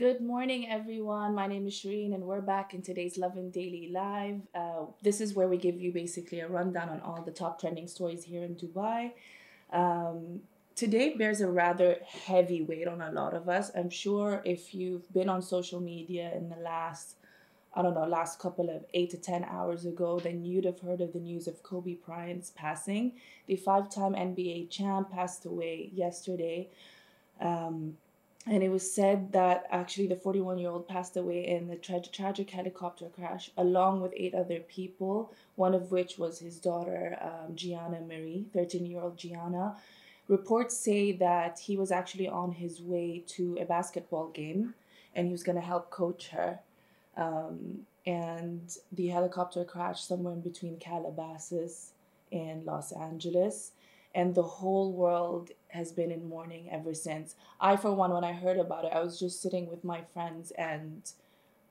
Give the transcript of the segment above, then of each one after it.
Good morning, everyone. My name is Shireen, and we're back in today's Lovin Daily Live. Uh, this is where we give you basically a rundown on all the top trending stories here in Dubai. Um, today bears a rather heavy weight on a lot of us. I'm sure if you've been on social media in the last, I don't know, last couple of eight to 10 hours ago, then you'd have heard of the news of Kobe Bryant's passing. The five time NBA champ passed away yesterday. Um, and it was said that actually the 41 year old passed away in the tra- tragic helicopter crash along with eight other people one of which was his daughter um, gianna marie 13 year old gianna. Reports say that he was actually on his way to a basketball game and he was going to help coach her. Um, and the helicopter crashed somewhere in between calabasas and los angeles and the whole world has been in mourning ever since. I, for one, when I heard about it, I was just sitting with my friends and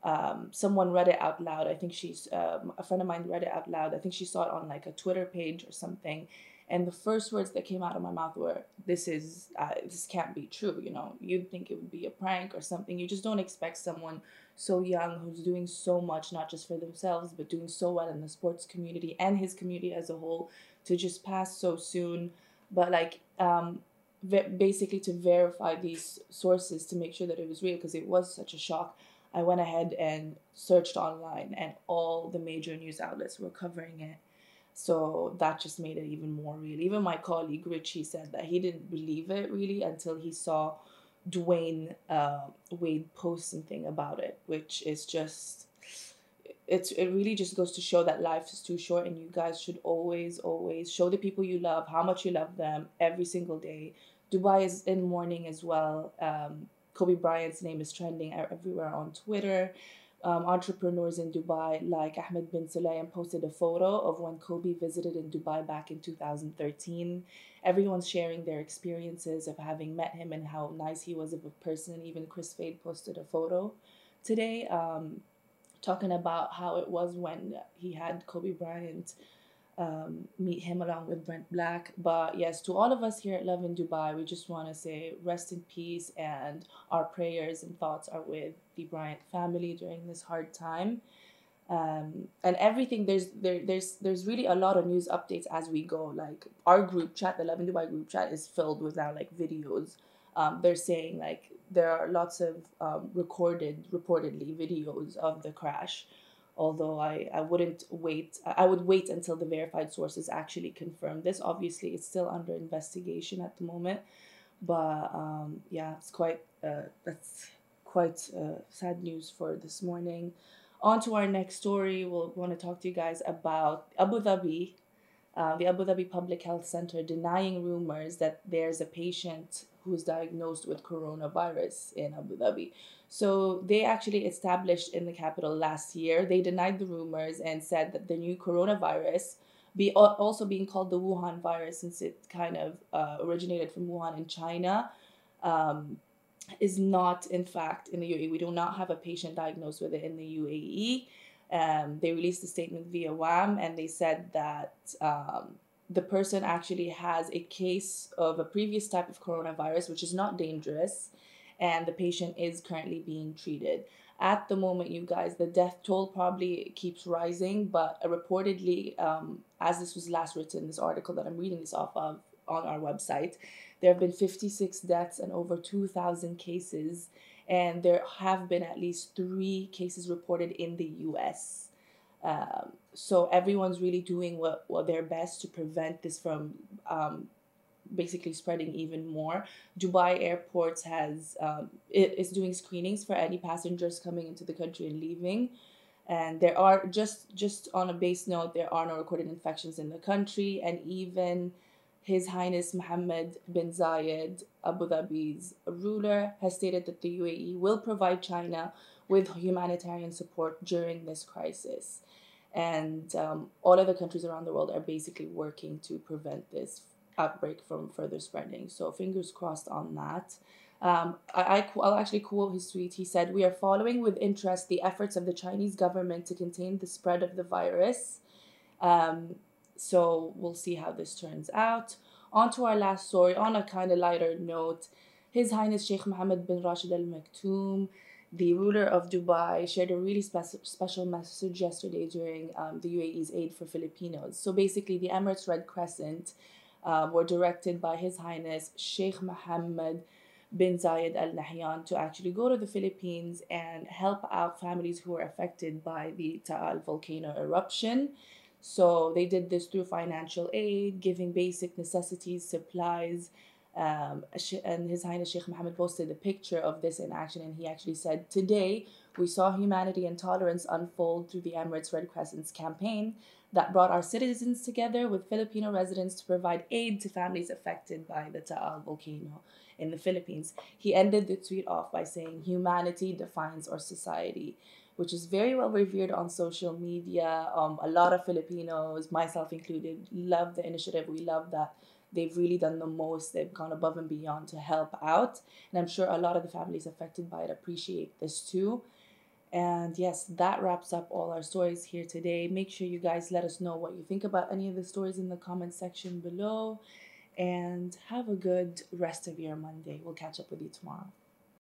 um, someone read it out loud. I think she's um, a friend of mine read it out loud. I think she saw it on like a Twitter page or something. And the first words that came out of my mouth were, "This is uh, this can't be true." You know, you'd think it would be a prank or something. You just don't expect someone so young who's doing so much, not just for themselves, but doing so well in the sports community and his community as a whole, to just pass so soon. But like, um, basically to verify these sources to make sure that it was real because it was such a shock. I went ahead and searched online, and all the major news outlets were covering it so that just made it even more real. Even my colleague Richie said that he didn't believe it really until he saw Dwayne uh, Wade post something about it, which is just it's it really just goes to show that life is too short and you guys should always always show the people you love how much you love them every single day. Dubai is in mourning as well. Um, Kobe Bryant's name is trending everywhere on Twitter um, entrepreneurs in Dubai, like Ahmed bin Sulayem, posted a photo of when Kobe visited in Dubai back in 2013. Everyone's sharing their experiences of having met him and how nice he was of a person. Even Kris Fade posted a photo today um, talking about how it was when he had Kobe Bryant um, meet him along with Brent Black. But yes, to all of us here at Lovin Dubai, we just want to say rest in peace and our prayers and thoughts are with the Bryant family during this hard time. Um, and everything there's there there's there's really a lot of news updates as we go. Like our group chat, the Lovin Dubai group chat, is filled with now like videos. Um, they're saying like there are lots of um, recorded reportedly videos of the crash although I, I wouldn't wait i would wait until the verified sources actually confirm this. Obviously it's still under investigation at the moment but um, yeah it's quite uh, that's quite uh, sad news for this morning. On to our next story. We'll want to talk to you guys about abu dhabi uh, the abu dhabi public health center denying rumors that there's a patient who was diagnosed with coronavirus in abu dhabi so they actually established in the capital last year. They denied the rumors and said that the new coronavirus, be also being called the Wuhan virus since it kind of uh, originated from Wuhan in China, um, is not in fact in the UAE. We do not have a patient diagnosed with it in the UAE. Um, they released a statement via WAM and they said that um, the person actually has a case of a previous type of coronavirus, which is not dangerous and the patient is currently being treated. At the moment, you guys, the death toll probably keeps rising, but reportedly, um, as this was last written, this article that I'm reading this off of on our website, there have been 56 deaths and over 2,000 cases, and there have been at least three cases reported in the US. Um, so everyone's really doing what, what their best to prevent this from um, basically spreading even more. Dubai Airports has um, it is doing screenings for any passengers coming into the country and leaving. And there are just just on a base note, there are no recorded infections in the country, and even His Highness Mohammed bin Zayed, Abu Dhabi's ruler, has stated that the UAE will provide China with humanitarian support during this crisis. And um, all other countries around the world are basically working to prevent this outbreak from further spreading. So fingers crossed on that. Um, I, will actually quote his tweet. He said, We are following with interest the efforts of the Chinese government to contain the spread of the virus. Um, so we'll see how this turns out. On to our last story, on a kind of lighter note, His Highness Sheikh Mohammed bin Rashid Al Maktoum the ruler of Dubai shared a really spe- special message yesterday during um, the UAE's Aid for Filipinos. So basically, the Emirates Red Crescent uh, were directed by His Highness Sheikh Mohammed bin Zayed Al Nahyan to actually go to the Philippines and help out families who were affected by the Taal volcano eruption. So they did this through financial aid, giving basic necessities, supplies. Um, and His Highness Sheikh Mohammed posted a picture of this in action, and he actually said, Today, we saw humanity and tolerance unfold through the Emirates Red Crescent's campaign that brought our citizens together with Filipino residents to provide aid to families affected by the Taal volcano in the Philippines. He ended the tweet off by saying, Humanity defines our society, which is very well revered on social media. Um, a lot of Filipinos, myself included, love the initiative. We love that they've really done the most. They've gone above and beyond to help out. And I'm sure a lot of the families affected by it appreciate this too. And yes, that wraps up all our stories here today. Make sure you guys let us know what you think about any of the stories in the comment section below and have a good rest of your Monday. We'll catch up with you tomorrow.